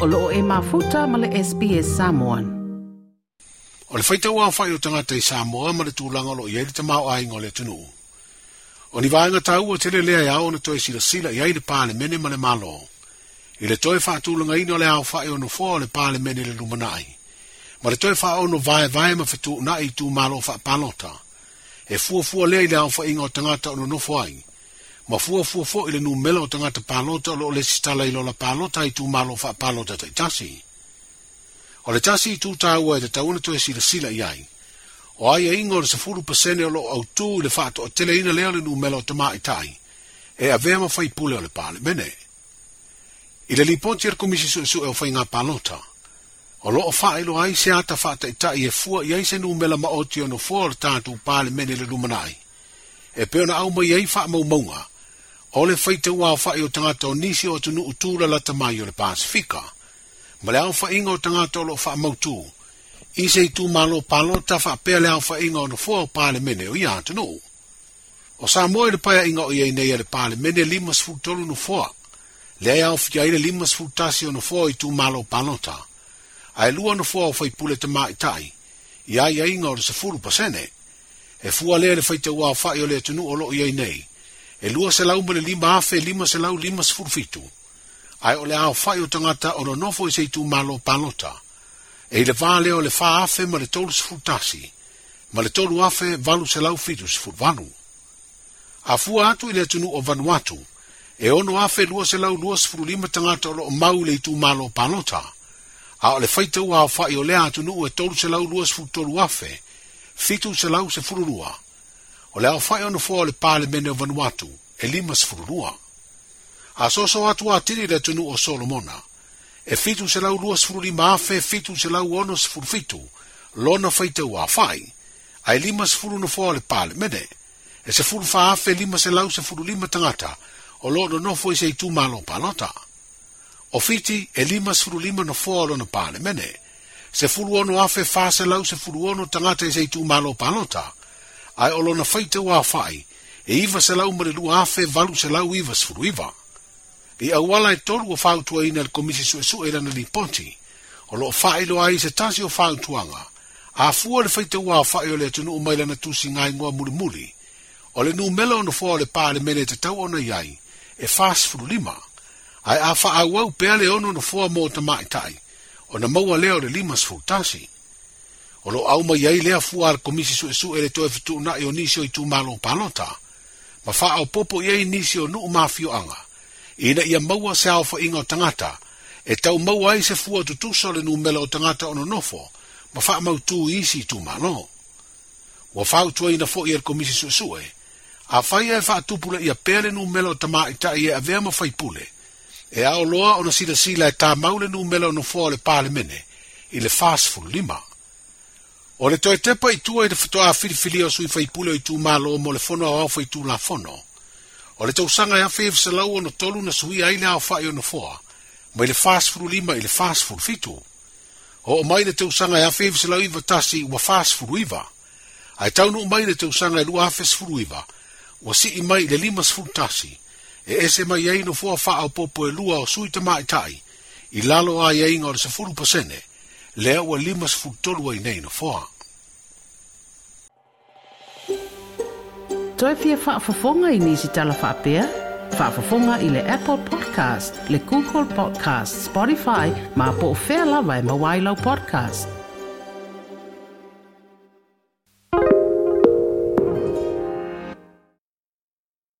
o loo e mafuta ma le SPS Samoan. O le faita ua whai o tangata i Samoa ma le tūlanga lo iei te mau ai ngole tunu. O ni vāinga tau o tere lea iau na toi sila sila iei le pāle mene ma le malo. I le toi wha tūlanga ino le au whai o no fua o le pāle mene le lumanai. Ma le toi wha o no vai vai ma fitu na i tū malo wha palota. E fua fua lea i le au whai ingo tangata o no nofu ai ma fua fua fo ile nu melo tanga te palota lo le sitala ilo la palota i tu malo fa palota te tasi. O le tasi i tu tāua e te tauna tue sila sila i ai. O ai e ingo le sa furu pasene o lo au tū i le fato o tele ina lea le nu melo te maa i tai. E a vea ma fai pule o le pale mene. I le liponti ar komisi su e su e o fai ngā palota. O lo o fai lo ai se ata fata i tai e fua i ai se nu melo ma o tio no fua o le tātu pale mene le lumanai. E peona au mai e i fai mau maunga. Mau o le faita ua fa'i o tagata o nisi o atunu utula la tamai o le pasifika ma le aofa'iga o tagata o loo fa'amautū ise itu malo palota fa pe le alfa inga no fo pa le mene o ya tno o sa mo le pa inga o ye ne ya le pa le mene limas futolu no fo le ya of ya le limas futasi no fo itu malo palota ai lu no fo fo i pule te ma tai ya ya inga o se fu pa sene e fu ale le fa te wa fa yo le tno o lo ye nei e lua se lau mele lima afe lima se lau lima se furfitu. Ai ole au fai o tangata o lo nofo i seitu malo palota. E le vā leo le fā afe ma le tolu se furtasi. Ma le tolu afe valu se lau fitu se furvanu. A fua atu i le tunu o vanu atu. E ono afe lua se lau lua se furu lima tangata o lo mau le itu malo palota. A ole faita ua au fai o lea atunu e tolu se lau lua se furu tolu afe. Fitu se lau se furu lua. Fitu se lau se furu lua o le awhai ono fua o le pāle mene o vanuatu, e lima sifururua. A soso atu a tiri le tunu o Solomona, e fitu se lau lua sifururi maafe, fitu se lau ono sifurufitu, lona feita u awhai, a e lima sifuru no fua o le pāle mene, e se furu faafe lima se lau sifuru lima tangata, o lono no fua i se itu malo palota. O fiti e lima sifuru lima no fua o lona pāle mene, se furu ono afe fa se lau se furu ono tangata i se itu malo palota, o ai olo na faita wa fai e iva se lau mare lu afe valu se lau iva sfuru iva. E awala e tolu o fautua ina le komisi su esu era na liponti, o lo fai lo ai se tasi o fautuanga, a fua le faita wa fai o le tunu umaila na tusi ngai ngua muli muli, o le nu mela ono fua le pā le mene te tau ona iai, e fas furu lima, ai a fa awau pea le ono no fua mō tamai tai, o na maua leo le lima sfutasi. tasi o lo au mai ai lea fua ar komisi su e su ele toe fitu na e i o nisi o i tu malo palota, ma faa o popo i ai nisi o nuu mafio anga, ina ia maua se au fa inga o tangata, e tau maua ai se fua tu tusa le nuu mela o tangata ono nofo, ma faa mau tu isi i tu malo. Wa faa utua ina fo i ar er komisi su e su e, a fai e faa tupule ia pele nuu mela o tama i ta i e avea ma fai pule, e ao loa ona sila sila e tā maule nu mela ono fōa le pāle mene, i le fāsfu lima. O le toi tepa i tua i te fatoa a filifili o sui faipule o i tū mālo o mo le fono au fai tū la fono. O le tausanga e afe e fisalau o tolu na sui aile au fai o na fua, mai le fāsfuru lima i le fāsfuru fitu. O o mai le tausanga e afe e fisalau iwa tasi ua fāsfuru iwa. Ai taunu o mai le tausanga e lua afe sfuru iwa, ua si i mai le lima sfuru tasi, e ese mai ei no fua faa o popo e lua o sui tamai tai, i lalo a iei ngore sfuru pasene, lea ua lima sefulutolu ai nei na foa toe fia faafofoga i nisi talafa'apea faafofoga i le apple podcast le google podcast spotify ma po o fea lava e mauailau podcast